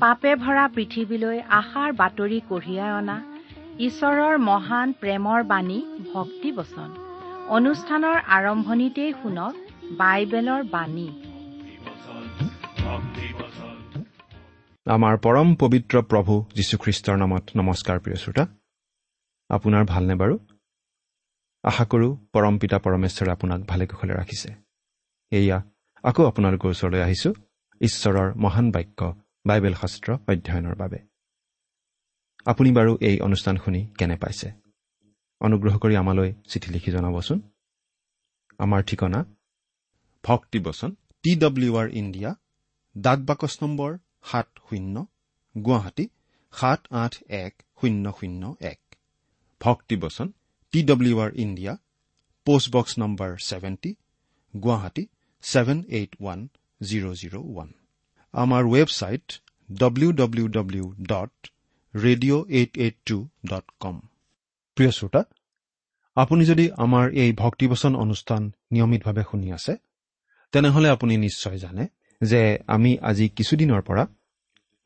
পাপে ভৰা পৃথিৱীলৈ আশাৰ বাতৰি কঢ়িয়াই অনা ঈশ্বৰৰ মহান প্ৰেমৰ বাণী ভক্তি বচন অনুষ্ঠানৰ আৰম্ভণিতেই শুনক বাইবেলৰ বাণী। আমাৰ পৰম পবিত্ৰ প্ৰভু যীশুখ্ৰীষ্টৰ নামত নমস্কাৰ প্ৰিয় শ্ৰোতা। আপোনাৰ ভালনে বাৰু? আশা কৰোঁ পৰম পিতা পৰমেশ্বৰে আপোনাক ভালে কুশলে ৰাখিছে। এয়া আকৌ আপোনালোকৰ ওচৰলৈ আহিছোঁ। ঈশ্বৰৰ মহান বাক্য বাইবেল শাস্ত্ৰ অধ্যয়নৰ বাবে। আপুনি বাৰু এই অনুষ্ঠান শুনি কেনে পাইছে? অনুগ্ৰহ কৰি আমালৈ চিঠি লিখি জনাবচোন। আমাৰ ঠিকনা ভক্তিবচন টি ডব্লিউ আৰ ইণ্ডিয়া ডাক বাকচ নম্বৰ সাত শূন্য গুৱাহাটী সাত আঠ এক শূন্য শূন্য এক। ভক্তিবচন T W R India post box number seventy Guwahati seven eight one zero' zero' one. আমাৰ website W W W dot radio' eight eight two dot com প্ৰিয় শ্ৰোতা আপুনি যদি আমাৰ এই ভক্তিবচন অনুষ্ঠান নিয়মিতভাৱে শুনি আছে তেনেহলে আপুনি নিশ্চয় জানে যে আমি আজি কিছুদিনৰ পৰা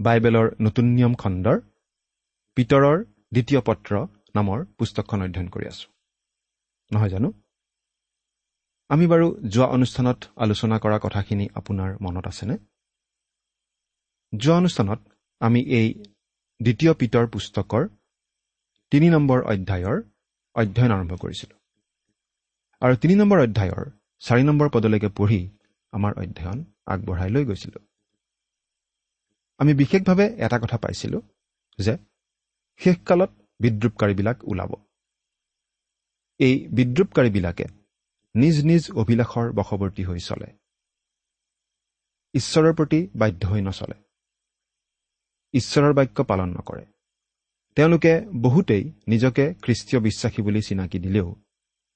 বাইবেলৰ নতুন নিয়ম খণ্ডৰ পিতৰৰ দ্বিতীয় পত্ৰ নামৰ পুস্তকখন অধ্যয়ন কৰি আছো। নহয় জানো? আমি বাৰু যোৱা অনুষ্ঠানত আলোচনা কৰা কথাখিনি আপোনাৰ মনত আছেনে? যোৱা অনুষ্ঠানত আমি এই দ্বিতীয় পিতৰ পুস্তকৰ তিনি নম্বৰ অধ্যায়ৰ অধ্যয়ন আৰম্ভ কৰিছিলোঁ। আৰু তিনি নম্বৰ অধ্যায়ৰ চাৰি নম্বৰ পদলৈকে পঢ়ি আমাৰ অধ্যয়ন আগবঢ়াই লৈ গৈছিলোঁ। আমি বিশেষভাৱে এটা কথা পাইছিলোঁ যে শেষকালত বিদ্ৰূপকাৰীবিলাক ওলাব। এই বিদ্ৰূপকাৰীবিলাকে নিজ নিজ অভিলাষৰ বশৱৰ্তী হৈ চলে। ঈশ্বৰৰ প্ৰতি বাধ্য হৈ নচলে। ঈশ্বৰৰ বাক্য পালন নকৰে। তেওঁলোকে বহুতেই নিজকে খ্ৰীষ্টীয় বিশ্বাসী বুলি চিনাকি দিলেও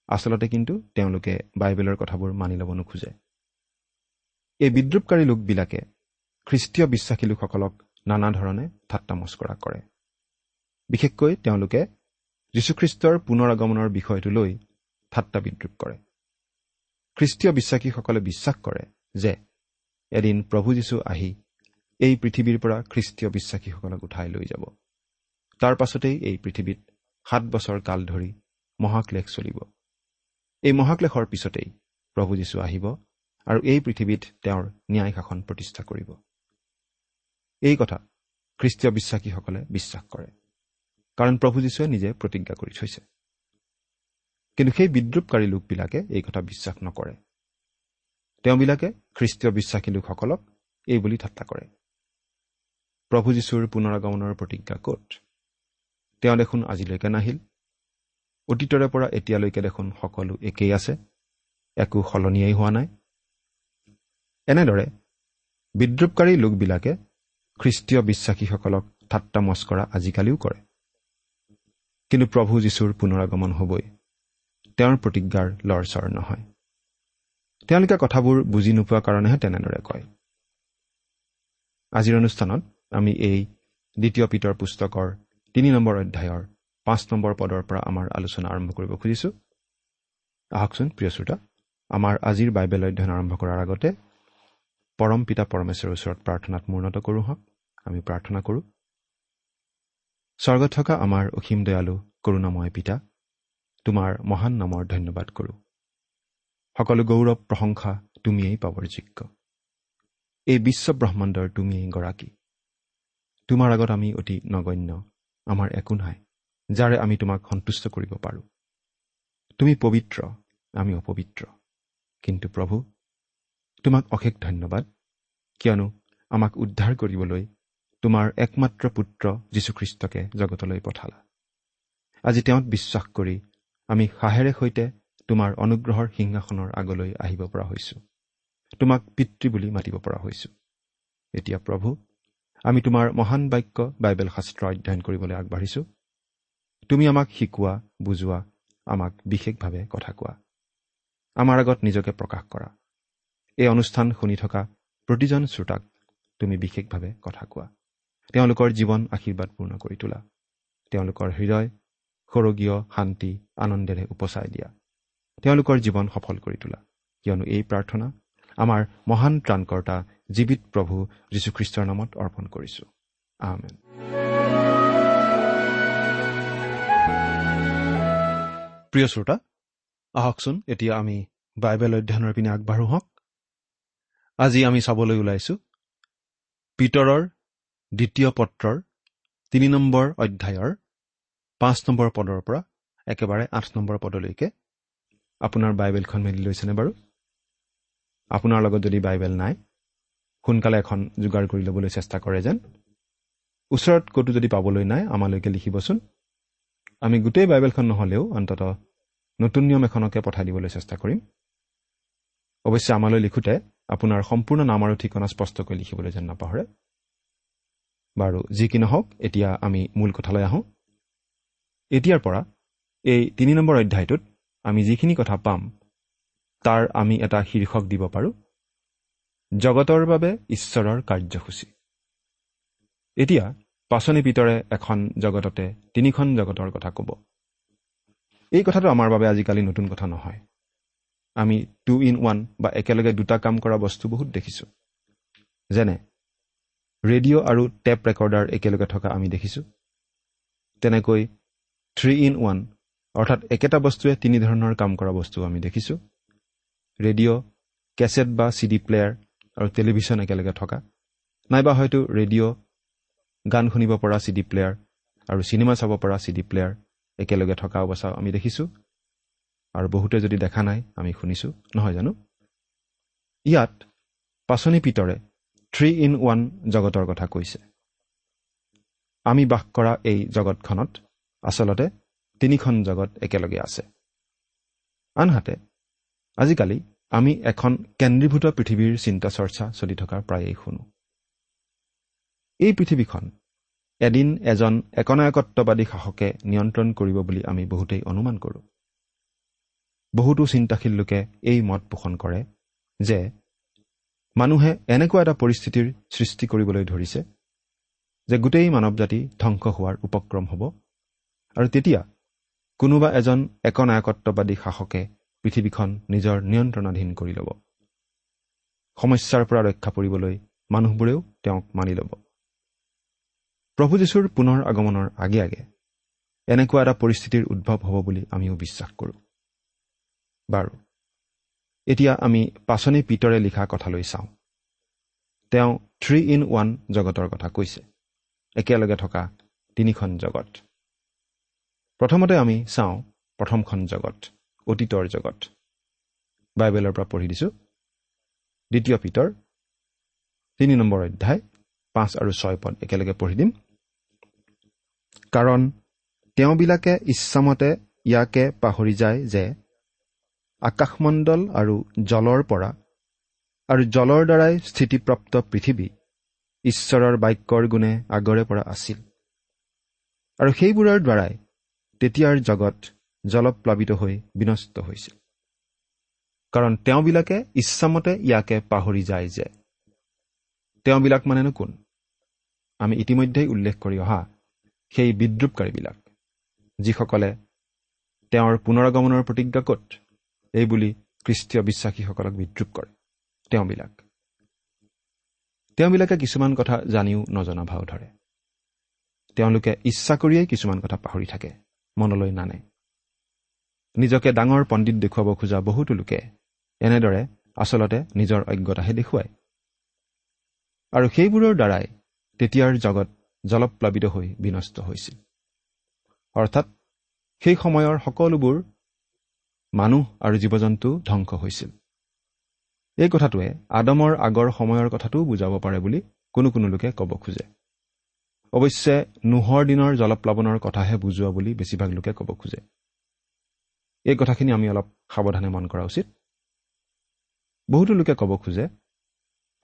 আচলতে কিন্তু তেওঁলোকে বাইবেলৰ কথাবোৰ মানি ল'ব নোখোজে। এই বিদ্ৰূপকাৰী লোকবিলাকে খ্ৰীষ্টীয় বিশ্বাসী লোকসকলক নানা ধৰণে ঠাট্টা মস্কৰা কৰে। বিশেষকৈ তেওঁলোকে যীশুখ্ৰীষ্টৰ পুনৰ আগমনৰ বিষয়টো লৈ ঠাট্টা বিদ্ৰূপ কৰে। খ্ৰীষ্টীয় বিশ্বাসীসকলে বিশ্বাস কৰে যে এদিন প্ৰভু যীশু আহি এই পৃথিৱীৰ পৰা খ্ৰীষ্টীয় বিশ্বাসীসকলক উঠাই লৈ যাব। তাৰ পাছতেই এই পৃথিৱীত সাত বছৰ কাল ধৰি মহাক্লেশ চলিব। এই মহাক্লেশৰ পিছতেই প্ৰভু যীশু আহিব আৰু এই পৃথিৱীত তেওঁৰ ন্যায় শাসন প্ৰতিষ্ঠা কৰিব। এই কথা খ্ৰীষ্টীয় বিশ্বাসীসকলে বিশ্বাস কৰে কাৰণ প্ৰভু যীশুৱে নিজে প্ৰতিজ্ঞা কৰি থৈছে। কিন্তু সেই বিদ্ৰূপকাৰী লোকবিলাকে এই কথা বিশ্বাস নকৰে। তেওঁবিলাকে খ্ৰীষ্টীয় বিশ্বাসী লোকসকলক এই বুলি ঠাট্টা কৰে। প্ৰভু যীশুৰ পুনৰাগমনৰ প্ৰতিজ্ঞা ক'ত? তেওঁ দেখোন আজিলৈকে নাহিল। অতীতৰে পৰা এতিয়ালৈকে দেখোন সকলো একেই আছে। একো সলনিয়েই হোৱা নাই। এনেদৰে বিদ্ৰূপকাৰী লোকবিলাকে খ্ৰীষ্টীয় বিশ্বাসীসকলক ঠাট্টা মস্কৰা আজিকালিও কৰে। কিন্তু প্ৰভু যীশুৰ পুনৰাগমন হ'বই। তেওঁৰ প্ৰতিজ্ঞাৰ লৰচৰ নহয়। তেওঁলোকে কথাবোৰ বুজি নোপোৱাৰ কাৰণেহে তেনেদৰে কয়। আজিৰ অনুষ্ঠানত আমি এই দ্বিতীয় পিতৰ পুস্তকৰ তিনি নম্বৰ অধ্যায়ৰ পাঁচ নম্বৰ পদৰ পৰা আমাৰ আলোচনা আৰম্ভ কৰিব খুজিছোঁ। আহকচোন প্ৰিয় শ্ৰোতা আমাৰ আজিৰ বাইবেল অধ্যয়ন আৰম্ভ কৰাৰ আগতে পৰম পিতা পৰমেশ্বৰৰ ওচৰত প্ৰাৰ্থনাত মূৰ্ণত কৰোঁ হওক আমি প্ৰাৰ্থনা কৰোঁ। স্বৰ্গত থকা আমাৰ অসীম দয়ালু কৰোণাময় পিতা তোমাৰ মহান নামৰ ধন্যবাদ কৰোঁ। সকলো গৌৰৱ প্ৰশংসা তুমিয়েই পাবৰ যোগ্য। এই বিশ্ব ব্ৰহ্মাণ্ডৰ তুমিয়েই গৰাকী। তোমাৰ আগত আমি অতি নগণ্য আমাৰ একো নাই যাৰে আমি তোমাক সন্তুষ্ট কৰিব পাৰোঁ। তুমি পবিত্ৰ আমি অপবিত্ৰ। কিন্তু প্ৰভু তোমাক অশেষ ধন্যবাদ কিয়নো আমাক উদ্ধাৰ কৰিবলৈ তোমাৰ একমাত্ৰ পুত্ৰ যীশুখ্ৰীষ্টকে জগতলৈ পঠালা। আজি তেওঁত বিশ্বাস কৰি আমি সাহেৰে সৈতে তোমাৰ অনুগ্ৰহৰ সিংহাসনৰ আগলৈ আহিব পৰা হৈছোঁ। তোমাক পিতৃ বুলি মাতিব পৰা হৈছোঁ। এতিয়া প্ৰভু আমি তোমাৰ মহান বাক্য বাইবেল শাস্ত্ৰ অধ্যয়ন কৰিবলৈ আগবাঢ়িছোঁ। তুমি আমাক শিকোৱা বুজোৱা আমাক বিশেষভাৱে কথা কোৱা। আমাৰ আগত নিজকে প্ৰকাশ কৰা। এই অনুষ্ঠান শুনি থকা প্ৰতিজন শ্ৰোতাক তুমি বিশেষভাৱে কথা কোৱা। তেওঁলোকৰ জীৱন আশীৰ্বাদপূৰ্ণ কৰি তোলা। তেওঁলোকৰ হৃদয় সৰগীয় শান্তি আনন্দেৰে উপচাই দিয়া। তেওঁলোকৰ জীৱন সফল কৰি তোলা। কিয়নো এই প্ৰাৰ্থনা আমাৰ মহান ত্ৰাণকৰ্তা জীৱিত প্ৰভু যীশুখ্ৰীষ্টৰ নামত অৰ্পণ কৰিছো। আমেন। প্ৰিয় শ্ৰোতা আহকচোন এতিয়া আমি বাইবেল অধ্যয়নৰ পিনে আগবাঢ়ো হওক। আজি আমি চাবলৈ ওলাইছো পিতৰৰ দ্বিতীয় পত্ৰৰ তিনি নম্বৰ অধ্যায়ৰ পাঁচ নম্বৰ পদৰ পৰা একেবাৰে আঠ নম্বৰ পদলৈকে। আপোনাৰ বাইবেলখন মেলি লৈছেনে বাৰু? আপোনাৰ লগত যদি বাইবেল নাই সোনকালে এখন যোগাৰ কৰি ল'বলৈ চেষ্টা কৰে যেন। ওচৰত ক'তো যদি পাবলৈ নাই আমালৈকে লিখিবচোন। আমি গোটেই বাইবেলখন নহ'লেও অন্ততঃ নতুন নিয়ম এখনকে পঠাই দিবলৈ চেষ্টা কৰিম। অৱশ্যে আমালৈ লিখোঁতে আপোনাৰ সম্পূৰ্ণ নাম আৰু ঠিকনা স্পষ্টকৈ লিখিবলৈ যেন নাপাহৰে। বাৰু যি কি নহওক এতিয়া আমি মূল কথালৈ আহোঁ। এতিয়াৰ পৰা এই তিনি নম্বৰ অধ্যায়টোত আমি যিখিনি কথা পাম তাৰ আমি এটা শীৰ্ষক দিব পাৰোঁ। জগতৰ বাবে ঈশ্বৰৰ কাৰ্যসূচী। এতিয়া পাচনি পিতৰে এখন জগততে তিনিখন জগতৰ কথা ক'ব। এই কথাটো আমাৰ বাবে আজিকালি নতুন কথা নহয়। আমি টু ইন ওৱান বা একেলগে দুটা কাম কৰা বস্তু বহুত দেখিছোঁ। যেনে ৰেডিঅ' আৰু টেপ ৰেকৰ্ডাৰ একেলগে থকা আমি দেখিছোঁ। তেনেকৈ থ্ৰী ইন ওৱান অৰ্থাৎ একেটা বস্তুৱে তিনি ধৰণৰ কাম কৰা বস্তু আমি দেখিছোঁ। ৰেডিঅ' কেছেট বা চি ডি প্লেয়াৰ আৰু টেলিভিশ্যন একেলগে থকা। নাইবা হয়তো ৰেডিঅ' গান শুনিব পৰা চি ডি প্লেয়াৰ আৰু চিনেমা চাব পৰা চি ডি প্লেয়াৰ একেলগে থকা অৱস্থা আমি দেখিছোঁ। আৰু বহুতে যদি দেখা নাই আমি শুনিছোঁ। নহয় জানো? ইয়াত পাচনি পিতৰে থ্ৰী ইন ওৱান জগতৰ কথা কৈছে। আমি বাস কৰা এই জগতখনত আচলতে তিনিখন জগত একেলগে আছে। আনহাতে আজিকালি আমি এখন কেন্দ্ৰীভূত পৃথিৱীৰ চিন্তা চৰ্চা চলি থকা প্ৰায়েই শুনো। এই পৃথিৱীখন এদিন এজন একনায়কত্ববাদী শাসকে নিয়ন্ত্ৰণ কৰিব বুলি আমি বহুতেই অনুমান কৰোঁ। বহুতো চিন্তাশীল লোকে এই মত পোষণ কৰে যে মানুহে এনেকুৱা এটা পৰিস্থিতিৰ সৃষ্টি কৰিবলৈ ধৰিছে যে গোটেই মানৱ জাতি ধ্বংস হোৱাৰ উপক্ৰম হ'ব আৰু তেতিয়া কোনোবা এজন একনায়কত্ববাদী শাসকে পৃথিৱীখন নিজৰ নিয়ন্ত্ৰণাধীন কৰি ল'ব। সমস্যাৰ পৰা ৰক্ষা পৰিবলৈ মানুহবোৰেও তেওঁক মানি ল'ব। প্ৰভু যীশুৰ পুনৰ আগমনৰ আগে আগে এনেকুৱা এটা পৰিস্থিতিৰ উদ্ভৱ হ'ব বুলি আমিও বিশ্বাস কৰোঁ। বাৰু এতিয়া আমি পাচনি পিতৰে লিখা কথালৈ চাওঁ। তেওঁ থ্ৰী ইন ওৱান জগতৰ কথা কৈছে। একেলগে থকা তিনিখন জগত। প্ৰথমতে আমি চাওঁ প্ৰথমখন জগত। অতীতৰ জগত। বাইবেলৰ পৰা পঢ়ি দিছোঁ। দ্বিতীয় পিতৰ তিনি নম্বৰ অধ্যায় পাঁচ আৰু ছয় পদ একেলগে পঢ়ি দিম। কাৰণ তেওঁবিলাকে ইচ্ছামতে ইয়াকে পাহৰি যায় যে আকাশমণ্ডল আৰু জলৰ পৰা আৰু জলৰ দ্বাৰাই স্থিতিপ্ৰাপ্ত পৃথিৱী ঈশ্বৰৰ বাক্যৰ গুণে আগৰে পৰা আছিল। আৰু সেইবোৰৰ দ্বাৰাই তেতিয়াৰ জগত জলপ্লাৱিত হৈ বিনষ্ট হৈছিল। কাৰণ তেওঁবিলাকে ইচ্ছামতে ইয়াকে পাহৰি যায় যে। তেওঁবিলাক মানেনো কোন? আমি ইতিমধ্যেই উল্লেখ কৰি অহা সেই বিদ্ৰূপকাৰীবিলাক যিসকলে তেওঁৰ পুনৰগমনৰ প্ৰতিজ্ঞা ক'ত এইবুলি খ্ৰীষ্টীয় বিশ্বাসীসকলক বিদ্ৰূপ কৰে। তেওঁবিলাক। তেওঁবিলাকে কিছুমান কথা জানিও নজনা ভাও ধৰে। তেওঁলোকে ইচ্ছা কৰিয়েই কিছুমান কথা পাহৰি থাকে মনলৈ নানে। নিজকে ডাঙৰ পণ্ডিত দেখুৱাব খোজা বহুতো লোকে এনেদৰে আচলতে নিজৰ অজ্ঞতাহে দেখুৱায়। আৰু সেইবোৰৰ দ্বাৰাই তেতিয়াৰ জগত জলপ্লাৱিত হৈ বিনষ্ট হৈছিল। অৰ্থাৎ সেই সময়ৰ সকলোবোৰ মানুহ আৰু জীৱ জন্তু ধ্বংস হৈছিল। এই কথাটোৱে আদমৰ আগৰ সময়ৰ কথাটোও বুজাব পাৰে বুলি কোনো কোনো লোকে ক'ব খোজে। অৱশ্যে নোহৰ দিনৰ জলপ্লাৱনৰ কথাহে বুজোৱা বুলি বেছিভাগ লোকে ক'ব খোজে। এই কথাখিনি আমি অলপ সাৱধানে মন কৰা উচিত। বহুতো লোকে ক'ব খোজে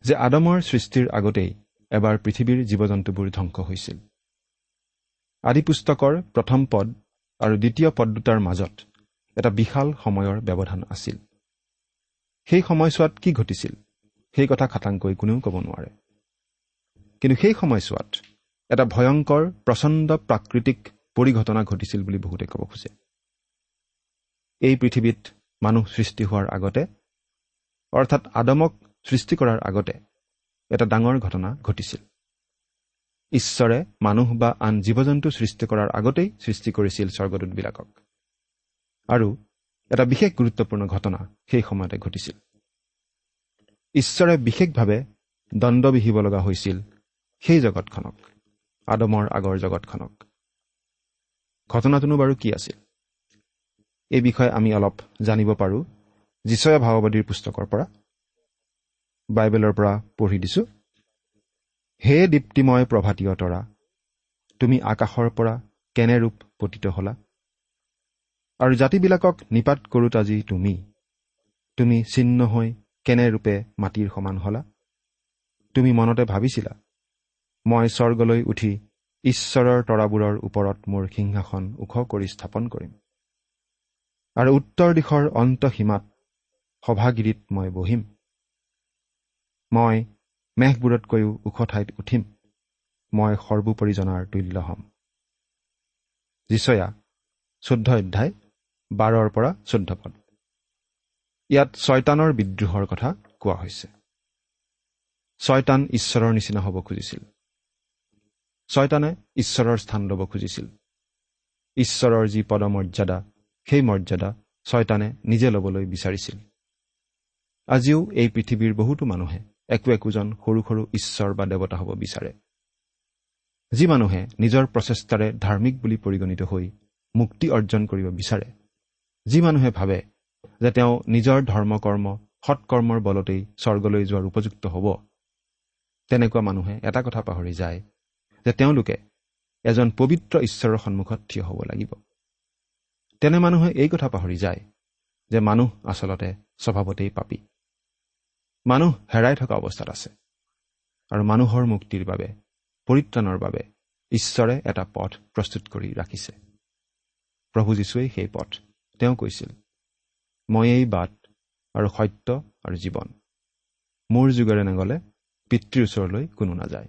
যে আদমৰ সৃষ্টিৰ আগতেই এবাৰ পৃথিৱীৰ জীৱ জন্তুবোৰ ধ্বংস হৈছিল। আদি পুস্তকৰ প্ৰথম পদ আৰু দ্বিতীয় পদ দুটাৰ মাজত এটা বিশাল সময়ৰ ব্যৱধান আছিল। সেই সময়ছোৱাত কি ঘটিছিল? সেই কথা খাটাংকৈ কোনেও ক'ব নোৱাৰে। কিন্তু সেই সময়ছোৱাত এটা ভয়ংকৰ প্ৰচণ্ড প্ৰাকৃতিক পৰিঘটনা ঘটিছিল বুলি বহুতে ক'ব খোজে। এই পৃথিৱীত মানুহ সৃষ্টি হোৱাৰ আগতে অৰ্থাৎ আদমক সৃষ্টি কৰাৰ আগতে এটা ডাঙৰ ঘটনা ঘটিছিল। ঈশ্বৰে মানুহ বা আন জীৱ জন্তু সৃষ্টি কৰাৰ আগতেই সৃষ্টি কৰিছিল স্বৰ্গদূতবিলাকক। আৰু এটা বিশেষ গুৰুত্বপূৰ্ণ ঘটনা সেই সময়তে ঘটিছিল। ঈশ্বৰে বিশেষভাৱে দণ্ড বিহিব লগা হৈছিল সেই জগতখনক আদমৰ আগৰ জগতখনক। ঘটনাটোনো বাৰু কি আছিল? এই বিষয়ে আমি অলপ জানিব পাৰোঁ যিচয়া ভাওবাদীৰ পুস্তকৰ পৰা। বাইবেলৰ পৰা পঢ়ি দিছোঁ হে দীপ্তিময় প্ৰভাতীয় তৰা তুমি আকাশৰ পৰা কেনে ৰূপ পতিত হলা? আৰু জাতিবিলাকক নিপাত কৰোঁত আজি তুমি তুমি চিহ্ন হৈ কেনে ৰূপে মাটিৰ সমান হলা? তুমি মনতে ভাবিছিলা মই স্বৰ্গলৈ উঠি ঈশ্বৰৰ তৰাবোৰৰ ওপৰত মোৰ সিংহাসন ওখ কৰি স্থাপন কৰিম। আৰু উত্তৰ দিশৰ অন্তসীমাত সভাগিৰিত মই বহিম। মই মেঘবোৰতকৈও ওখ ঠাইত উঠিম। মই সৰ্বোপৰি জনাৰ তুল্য হ'ম। যিচয়া চৈধ্য অধ্যায় বাৰৰ পৰা চৈধ্য পদ। ইয়াত ছয়তানৰ বিদ্ৰোহৰ কথা কোৱা হৈছে। ছয়তান ঈশ্বৰৰ নিচিনা হ'ব খুজিছিল। ছয়তানে ঈশ্বৰৰ স্থান ল'ব খুজিছিল। ঈশ্বৰৰ যি পদমৰ্যাদা সেই মৰ্যাদা ছয়তানে নিজে ল'বলৈ বিচাৰিছিল। আজিও এই পৃথিৱীৰ বহুতো মানুহে একো একোজন সৰু সৰু ঈশ্বৰ বা দেৱতা হ'ব বিচাৰে। যি মানুহে নিজৰ প্ৰচেষ্টাৰে ধাৰ্মিক বুলি পৰিগণিত হৈ মুক্তি অৰ্জন কৰিব বিচাৰে। যি মানুহে ভাবে যে তেওঁ নিজৰ ধৰ্ম কৰ্ম সৎকৰ্মৰ বলতেই স্বৰ্গলৈ যোৱাৰ উপযুক্ত হ'ব তেনেকুৱা মানুহে এটা কথা পাহৰি যায় যে তেওঁলোকে এজন পবিত্ৰ ঈশ্বৰৰ সন্মুখত থিয় হ'ব লাগিব। তেনে মানুহে এই কথা পাহৰি যায় যে মানুহ আচলতে স্বভাৱতেই পাপী। মানুহ হেৰাই থকা অৱস্থাত আছে আৰু মানুহৰ মুক্তিৰ বাবে পৰিত্ৰাণৰ বাবে ঈশ্বৰে এটা পথ প্ৰস্তুত কৰি ৰাখিছে। প্ৰভু যীশুৱেই সেই পথ। তেওঁ কৈছিল মই এই বাট আৰু সত্য আৰু জীৱন। মোৰ যুগেৰে নেগলে পিতৃৰ ওচৰলৈ কোনো নাযায়।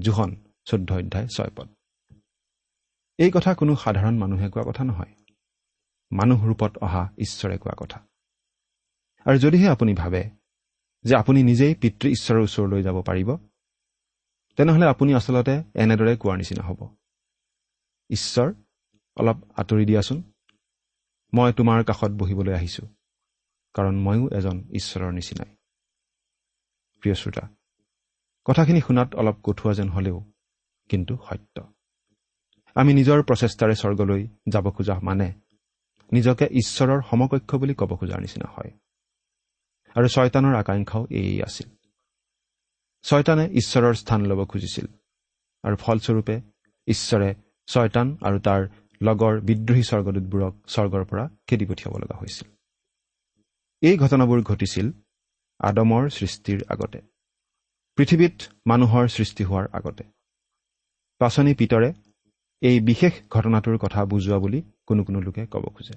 জোহন চৈধ্য অধ্যায় ছয় পদ। এই কথা কোনো সাধাৰণ মানুহে কোৱা কথা নহয়। মানুহ ৰূপত অহা ঈশ্বৰে কোৱা কথা। আৰু যদিহে আপুনি ভাবে যে আপুনি নিজেই পিতৃ ঈশ্বৰৰ ওচৰলৈ যাব পাৰিব তেনেহ'লে আপুনি আচলতে এনেদৰে কোৱাৰ নিচিনা হ'ব। ঈশ্বৰ অলপ আঁতৰি দিয়াচোন। মই তোমাৰ কাষত বহিবলৈ আহিছোঁ কাৰণ ময়ো এজন ঈশ্বৰৰ নিচিনাই। প্ৰিয় শ্ৰোতা কথাখিনি শুনাত অলপ কঠোৱা যেন হ'লেও কিন্তু সত্য। আমি নিজৰ প্ৰচেষ্টাৰে স্বৰ্গলৈ যাব খোজা মানে নিজকে ঈশ্বৰৰ সমকক্ষ বুলি ক'ব খোজাৰ নিচিনা হয়। আৰু ছয়তানৰ আকাংক্ষাও এয়েই আছিল। ছয়তানে ঈশ্বৰৰ স্থান ল'ব খুজিছিল আৰু ফলস্বৰূপে ঈশ্বৰে ছয়তান আৰু তাৰ লগৰ বিদ্ৰোহী স্বৰ্গদূতবোৰক স্বৰ্গৰ পৰা খেদি পঠিয়াব লগা হৈছিল। এই ঘটনাবোৰ ঘটিছিল আদমৰ সৃষ্টিৰ আগতে। পৃথিৱীত মানুহৰ সৃষ্টি হোৱাৰ আগতে। পাচনি পিতৰে এই বিশেষ ঘটনাটোৰ কথা বুজোৱা বুলি কোনো কোনো লোকে ক'ব খোজে।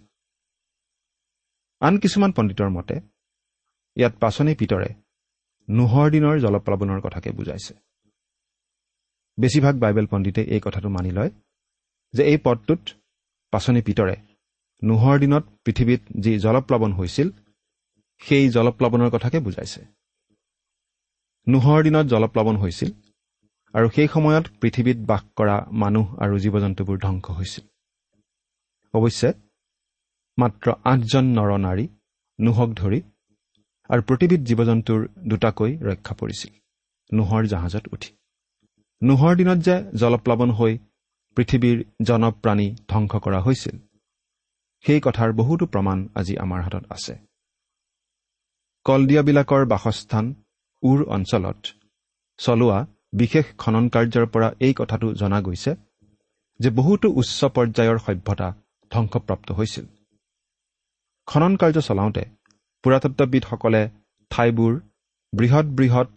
আন কিছুমান পণ্ডিতৰ মতে ইয়াত পাচনি পিতৰে নোহৰ দিনৰ জলপ্লাৱনৰ কথাকে বুজাইছে। বেছিভাগ বাইবেল পণ্ডিতে এই কথাটো মানি লয় যে এই পদটোত পাচনি পিতৰে নোহৰ দিনত পৃথিৱীত যি জলপ্লাৱন হৈছিল সেই জলপ্লাৱনৰ কথাকে বুজাইছে। নোহৰ দিনত জলপ্লাৱন হৈছিল আৰু সেই সময়ত পৃথিৱীত বাস কৰা মানুহ আৰু জীৱ জন্তুবোৰ ধ্বংস হৈছিল। অৱশ্যে মাত্ৰ আঠজন নৰ নাৰী নোহক ধৰি আৰু প্ৰতিবিধ জীৱ জন্তুৰ দুটাকৈ ৰক্ষা পৰিছিল। নোহৰ জাহাজত উঠি। নোহৰ দিনত যে জলপ্লাৱন হৈ পৃথিৱীৰ জনপ্ৰাণী ধ্বংস কৰা হৈছিল সেই কথাৰ বহুতো প্ৰমাণ আজি আমাৰ হাতত আছে। কলডিয়াবিলাকৰ বাসস্থান উৰ অঞ্চলত চলোৱা বিশেষ খনন কাৰ্যৰ পৰা এই কথাটো জনা গৈছে যে বহুতো উচ্চ পৰ্যায়ৰ সভ্যতা ধ্বংসপ্ৰাপ্ত হৈছিল। খনন কাৰ্য চলাওঁতে পুৰাতত্ববিদসকলে ঠাইবোৰ বৃহৎ বৃহৎ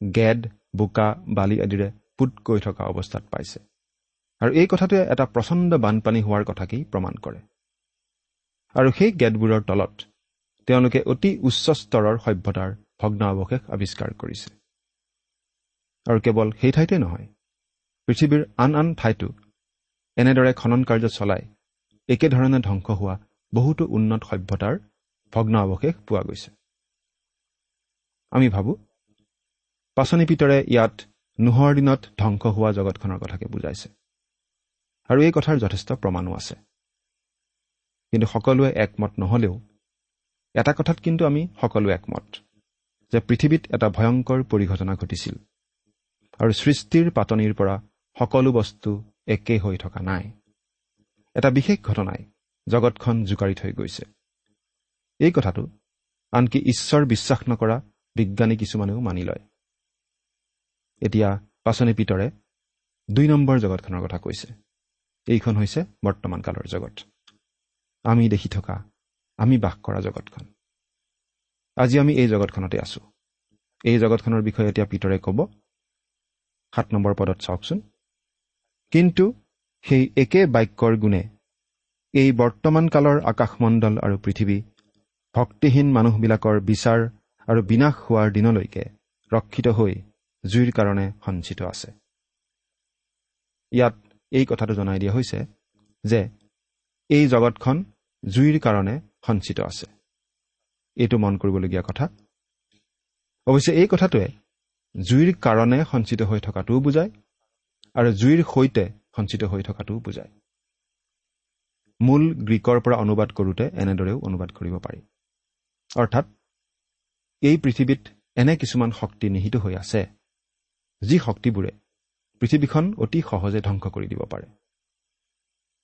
গেদ বোকা বালি আদিৰে পোত গৈ থকা অৱস্থাত পাইছে। আৰু এই কথাটোৱে এটা প্ৰচণ্ড বানপানী হোৱাৰ কথাকেই প্ৰমাণ কৰে। আৰু সেই গেটবোৰৰ তলত তেওঁলোকে অতি উচ্চ স্তৰৰ সভ্যতাৰ ভগ্নাৱশেষ আৱিষ্কাৰ কৰিছে। আৰু কেৱল সেই ঠাইতে নহয় পৃথিৱীৰ আন আন ঠাইতো এনেদৰে খনন কাৰ্য চলাই একেধৰণে ধ্বংস হোৱা বহুতো উন্নত সভ্যতাৰ ভগ্নাৱশেষ পোৱা গৈছে। আমি ভাবোঁ পাচনি পিতৰে ইয়াত নোহৰ দিনত ধ্বংস হোৱা জগতখনৰ কথাকে বুজাইছে। আৰু এই কথাৰ যথেষ্ট প্ৰমাণো আছে। কিন্তু সকলোৱে একমত নহ'লেও এটা কথাত কিন্তু আমি সকলোৱে একমত যে পৃথিৱীত এটা ভয়ংকৰ পৰিঘটনা ঘটিছিল আৰু সৃষ্টিৰ পাতনিৰ পৰা সকলো বস্তু একে হৈ থকা নাই। এটা বিশেষ ঘটনাই জগতখন জোকাৰি থৈ গৈছে। এই কথাটো আনকি ঈশ্বৰ বিশ্বাস নকৰা বিজ্ঞানী কিছুমানেও মানি লয়। এতিয়া পাচনি পিতৰে দুই নম্বৰ জগতখনৰ কথা কৈছে। এইখন হৈছে বৰ্তমান কালৰ জগত। আমি দেখি থকা আমি বাস কৰা জগতখন। আজি আমি এই জগতখনতে আছো। এই জগতখনৰ বিষয়ে এতিয়া পিতৰে ক'ব। সাত নম্বৰ পদত চাওকচোন। কিন্তু সেই একে বাক্যৰ গুণে এই বৰ্তমান কালৰ আকাশমণ্ডল আৰু পৃথিৱী ভক্তিহীন মানুহবিলাকৰ বিচাৰ আৰু বিনাশ হোৱাৰ দিনলৈকে ৰক্ষিত হৈ জুইৰ কাৰণে সঞ্চিত আছে। ইয়াত এই কথাটো জনাই দিয়া হৈছে যে এই জগতখন জুইৰ কাৰণে সঞ্চিত আছে। এইটো মন কৰিবলগীয়া কথা। অৱশ্যে এই কথাটোৱে জুইৰ কাৰণে সঞ্চিত হৈ থকাটোও বুজায় আৰু জুইৰ সৈতে সঞ্চিত হৈ থকাটোও বুজায়। মূল গ্ৰীকৰ পৰা অনুবাদ কৰোঁতে এনেদৰেও অনুবাদ কৰিব পাৰি। অৰ্থাৎ এই পৃথিৱীত এনে কিছুমান শক্তি নিহিত হৈ আছে যি শক্তিবোৰে পৃথিৱীখন অতি সহজে ধ্বংস কৰি দিব পাৰে।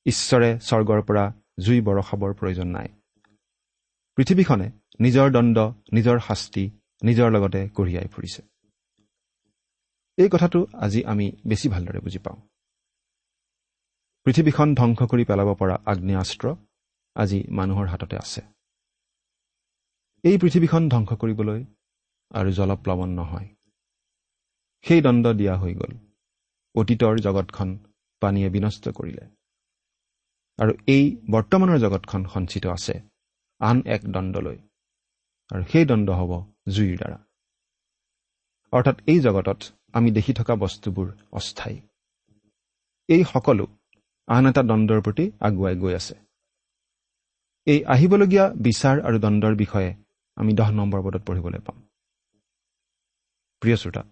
ঈশ্বৰে স্বৰ্গৰ পৰা জুই বৰষাবৰ প্ৰয়োজন নাই। পৃথিৱীখনে নিজৰ দণ্ড নিজৰ শাস্তি নিজৰ লগতে কঢ়িয়াই ফুৰিছে। এই কথাটো আজি আমি বেছি ভালদৰে বুজি পাওঁ। পৃথিৱীখন ধ্বংস কৰি পেলাব পৰা আগ্নেয়াস্ত্ৰ আজি মানুহৰ হাততে আছে। এই পৃথিৱীখন ধ্বংস কৰিবলৈ আৰু জলপ্লাৱন নহয়। সেই দণ্ড দিয়া হৈ গ'ল। অতীতৰ জগতখন পানীয়ে বিনষ্ট কৰিলে। আৰু এই বৰ্তমানৰ জগতখন সঞ্চিত আছে আন এক দণ্ডলৈ। আৰু সেই দণ্ড হ'ব জুইৰ দ্বাৰা। অৰ্থাৎ এই জগতত আমি দেখি থকা বস্তুবোৰ অস্থায়ী। এই সকলো আন এটা দণ্ডৰ প্ৰতি আগুৱাই গৈ আছে। এই আহিবলগীয়া বিচাৰ আৰু দণ্ডৰ বিষয়ে আমি দহ নম্বৰ পদত পঢ়িবলৈ পাম। প্ৰিয় শ্ৰোতা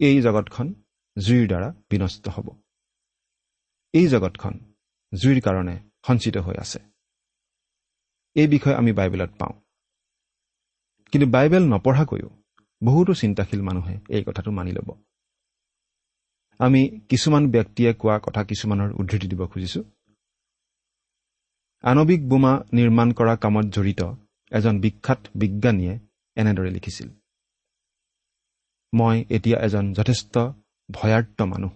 এই জগতখন জুইৰ দ্বাৰা বিনষ্ট হ'ব। এই জগতখন জুইৰ কাৰণে সঞ্চিত হৈ আছে। এই বিষয়ে আমি বাইবেলত পাওঁ। কিন্তু বাইবেল নপঢ়াকৈও বহুতো চিন্তাশীল মানুহে এই কথাটো মানি ল'ব। আমি কিছুমান ব্যক্তিয়ে কোৱা কথা কিছুমানৰ উদ্ধৃতি দিব খুজিছোঁ। আণৱিক বোমা নিৰ্মাণ কৰা কামত জড়িত এজন বিখ্যাত বিজ্ঞানীয়ে এনেদৰে লিখিছিল। মই এতিয়া এজন যথেষ্ট ভয়াৰ্ত মানুহ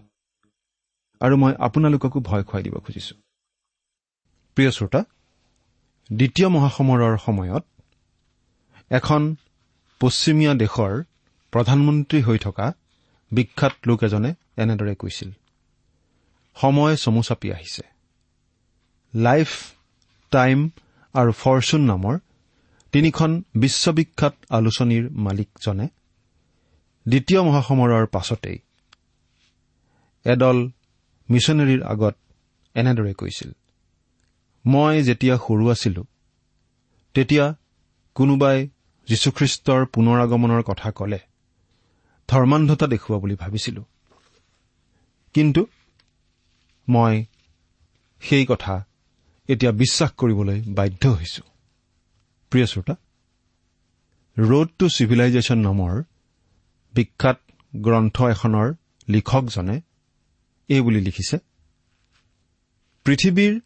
আৰু মই আপোনালোককো ভয় খুৱাই দিব খুজিছো। প্ৰিয় শ্ৰোতা দ্বিতীয় মহাসমৰৰ সময়ত এখন পশ্চিমীয়া দেশৰ প্ৰধানমন্ত্ৰী হৈ থকা বিখ্যাত লোক এজনে এনেদৰে কৈছিল সময় চমু চাপি আহিছে। লাইফ টাইম আৰু ফৰচুন নামৰ তিনিখন বিশ্ববিখ্যাত আলোচনীৰ মালিকজনে দ্বিতীয় মহাসমৰৰ পাছতেই এদল মিছনেৰীৰ আগত এনেদৰে কৈছিল মই যেতিয়া সৰু আছিলো তেতিয়া কোনোবাই যীশুখ্ৰীষ্টৰ পুনৰ আগমনৰ কথা কলে ধৰ্মান্ধতা দেখুওৱা বুলি ভাবিছিলো। কিন্তু মই সেই কথা এতিয়া বিশ্বাস কৰিবলৈ বাধ্য হৈছো। প্ৰিয় শ্ৰোতা ৰোড টু চিভিলাইজেশ্যন নামৰ বিখ্যাত গ্ৰন্থ এখনৰ লিখকজনে এই বুলি লিখিছে পৃথিৱীৰ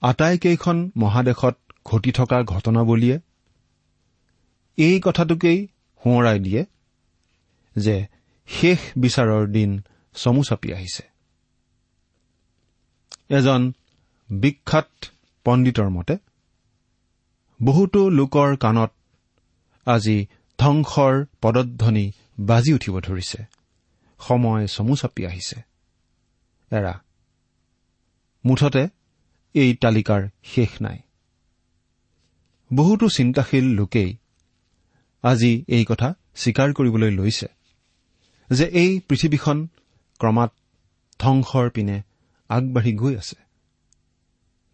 আটাইকেইখন মহাদেশত ঘটি থকা ঘটনাৱলীয়ে এই কথাটোকেই সোঁৱৰাই দিয়ে যে শেষ বিচাৰৰ দিন চমু চাপি আহিছে। এজন বিখ্যাত পণ্ডিতৰ মতে বহুতো লোকৰ কাণত আজি ধ্বংসৰ পদধ্বনি বাজি উঠিব ধৰিছে। সময় চমু চাপি আহিছে। এৰা মুঠতে এই তালিকাৰ শেষ নাই। বহুতো চিন্তাশীল লোকেই আজি এই কথা স্বীকাৰ কৰিবলৈ লৈছে যে এই পৃথিৱীখন ক্ৰমাৎ ধ্বংসৰ পিনে আগবাঢ়ি গৈ আছে।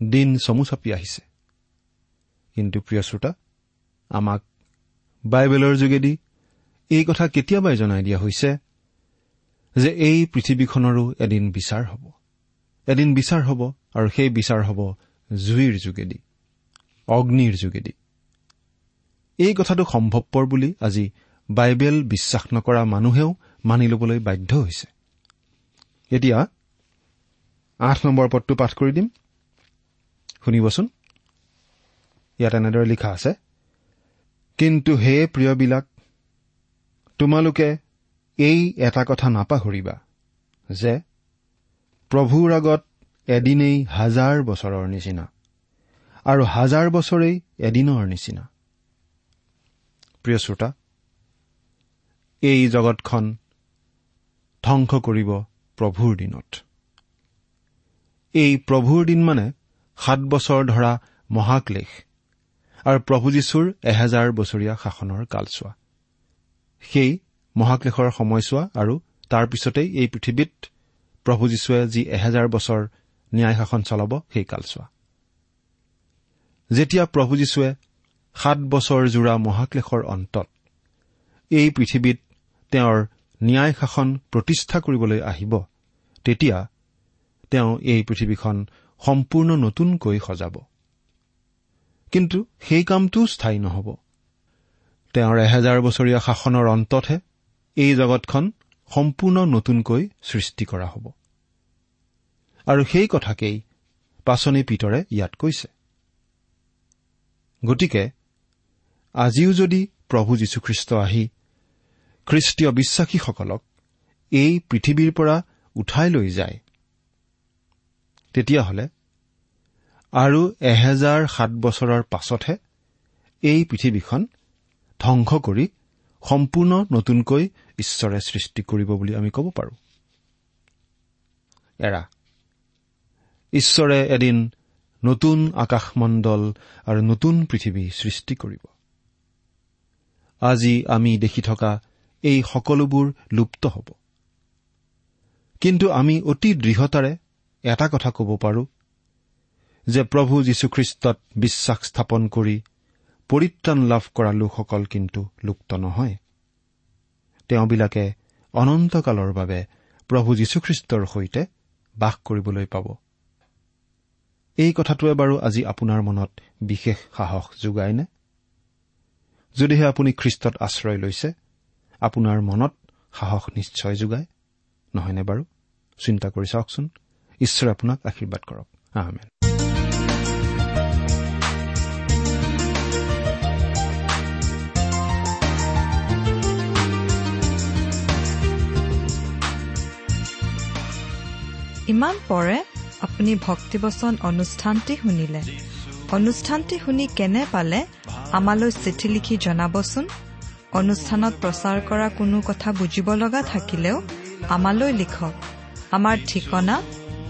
দিন চমু চাপি আহিছে। কিন্তু প্ৰিয় শ্ৰোতা আমাক বাইবেলৰ যোগেদি এই কথা কেতিয়াবাই জনাই দিয়া হৈছে যে এই পৃথিৱীখনৰো এদিন বিচাৰ হ'ব। এদিন বিচাৰ হ'ব আৰু সেই বিচাৰ হ'ব জুইৰ যোগেদি অগ্নিৰ যোগেদি। এই কথাটো সম্ভৱপৰ বুলি আজি বাইবেল বিশ্বাস নকৰা মানুহেও মানি ল'বলৈ বাধ্য হৈছে। এতিয়া আঠ নম্বৰ পদটো পাঠ কৰি দিম। শুনিবচোন। ইয়াত এনেদৰে লিখা আছে কিন্তু হে প্ৰিয়বিলাক তোমালোকে এই এটা কথা নাপাহৰিবা যে প্ৰভুৰ আগত এদিনেই হাজাৰ বছৰৰ নিচিনা আৰু হাজাৰ বছৰেই এদিনৰ নিচিনা। প্ৰিয় শ্ৰোতা এই জগতখন ধ্বংস কৰিব প্ৰভুৰ দিনত। এই প্ৰভুৰ দিন মানে সাত বছৰ ধৰা মহাক্লেশ আৰু প্ৰভু যীশুৰ এহেজাৰ বছৰীয়া শাসনৰ কালচোৱা। সেই মহাক্লেশৰ সময়ছোৱা আৰু তাৰ পিছতেই এই পৃথিৱীত প্ৰভু যীশুৱে যি এহেজাৰ বছৰ ন্যায় শাসন চলাব সেই কালচোৱা। যেতিয়া প্ৰভু যীশুৱে সাত বছৰ জোৰা মহাক্লেশৰ অন্তত এই পৃথিৱীত তেওঁৰ ন্যায় শাসন প্ৰতিষ্ঠা কৰিবলৈ আহিব তেতিয়া তেওঁ এই পৃথিৱীখন সম্পূৰ্ণ নতুনকৈ সজাব। কিন্তু সেই কামটোও স্থায়ী নহ'ব। তেওঁৰ এহেজাৰ বছৰীয়া শাসনৰ অন্ততহে এই জগতখন সম্পূৰ্ণ নতুনকৈ সৃষ্টি কৰা হ'ব। আৰু সেই কথাকেই পাচনি পিতৰে ইয়াত কৈছে। গতিকে আজিও যদি প্ৰভু যীশুখ্ৰীষ্ট আহি খ্ৰীষ্টীয় বিশ্বাসীসকলক এই পৃথিৱীৰ পৰা উঠাই লৈ যায় তেতিয়াহ'লে আৰু এহেজাৰ সাত বছৰৰ পাছতহে এই পৃথিৱীখন ধ্বংস কৰি সম্পূৰ্ণ নতুনকৈ ঈশ্বৰে সৃষ্টি কৰিব বুলি আমি ক'ব পাৰোঁ। এৰা ঈশ্বৰে এদিন নতুন আকাশমণ্ডল আৰু নতুন পৃথিৱী সৃষ্টি কৰিব। আজি আমি দেখি থকা এই সকলোবোৰ লুপ্ত হ'ব। কিন্তু আমি অতি দৃঢ়তাৰে এটা কথা ক'ব পাৰোঁ যে প্ৰভু যীশুখ্ৰীষ্টত বিশ্বাস স্থাপন কৰি পৰিত্ৰাণ লাভ কৰা লোকসকল কিন্তু লুপ্ত নহয়। তেওঁবিলাকে অনন্তকালৰ বাবে প্ৰভু যীশুখ্ৰীষ্টৰ সৈতে বাস কৰিবলৈ পাব। এই কথাটোৱে বাৰু আজি আপোনাৰ মনত বিশেষ সাহস যোগায়নে? যদিহে আপুনি খ্ৰীষ্টত আশ্ৰয় লৈছে আপোনাৰ মনত সাহস নিশ্চয় যোগায় নহয়নে বাৰু? চিন্তা কৰি চাওকচোন। ঈশ্বৰে আপোনাক আশীৰ্বাদ কৰক। আহমেদ ইমান পৰে আপুনি ভক্তিবচন অনুষ্ঠানটি শুনিলে। অনুষ্ঠানটি শুনি কেনে পালে আমালৈ চিঠি লিখি জনাবচোন? অনুষ্ঠানত প্ৰচাৰ কৰা কোনো কথা বুজিব লগা থাকিলেও আমালৈ লিখক। আমাৰ ঠিকনা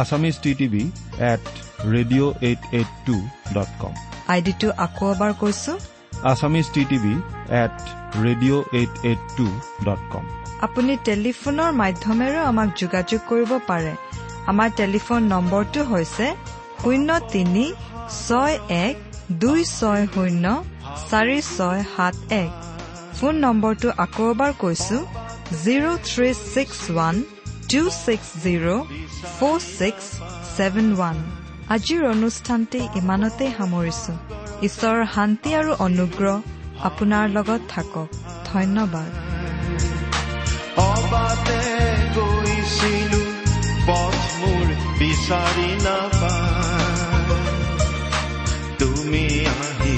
Assamese T TV at radio' eight eight two dot com আইডিটো আকৌ এবাৰ কৈছো। Assamese T TV at radio' eight eight two dot com আপুনি টেলিফোনৰ মাধ্যমেৰেও আমাক যোগাযোগ কৰিব পাৰে। আমাৰ টেলিফোন নম্বৰটো হৈছে শূন্য তিনি ছয় এক দুই ছয় শূন্য চাৰি ছয় সাত এক। ফোন নম্বৰটো আকৌ এবাৰ কৈছো জিৰ' থ্ৰী ছিক্স ওৱান আজিৰ অনুষ্ঠানটি ইমানতে সামৰিছো। ঈশ্বৰৰ শান্তি আৰু অনুগ্ৰহ আপোনাৰ লগত থাকক। ধন্যবাদ। অবাতে গৈছিলো পথ মোৰ বিচাৰি নাপায় তুমি আহি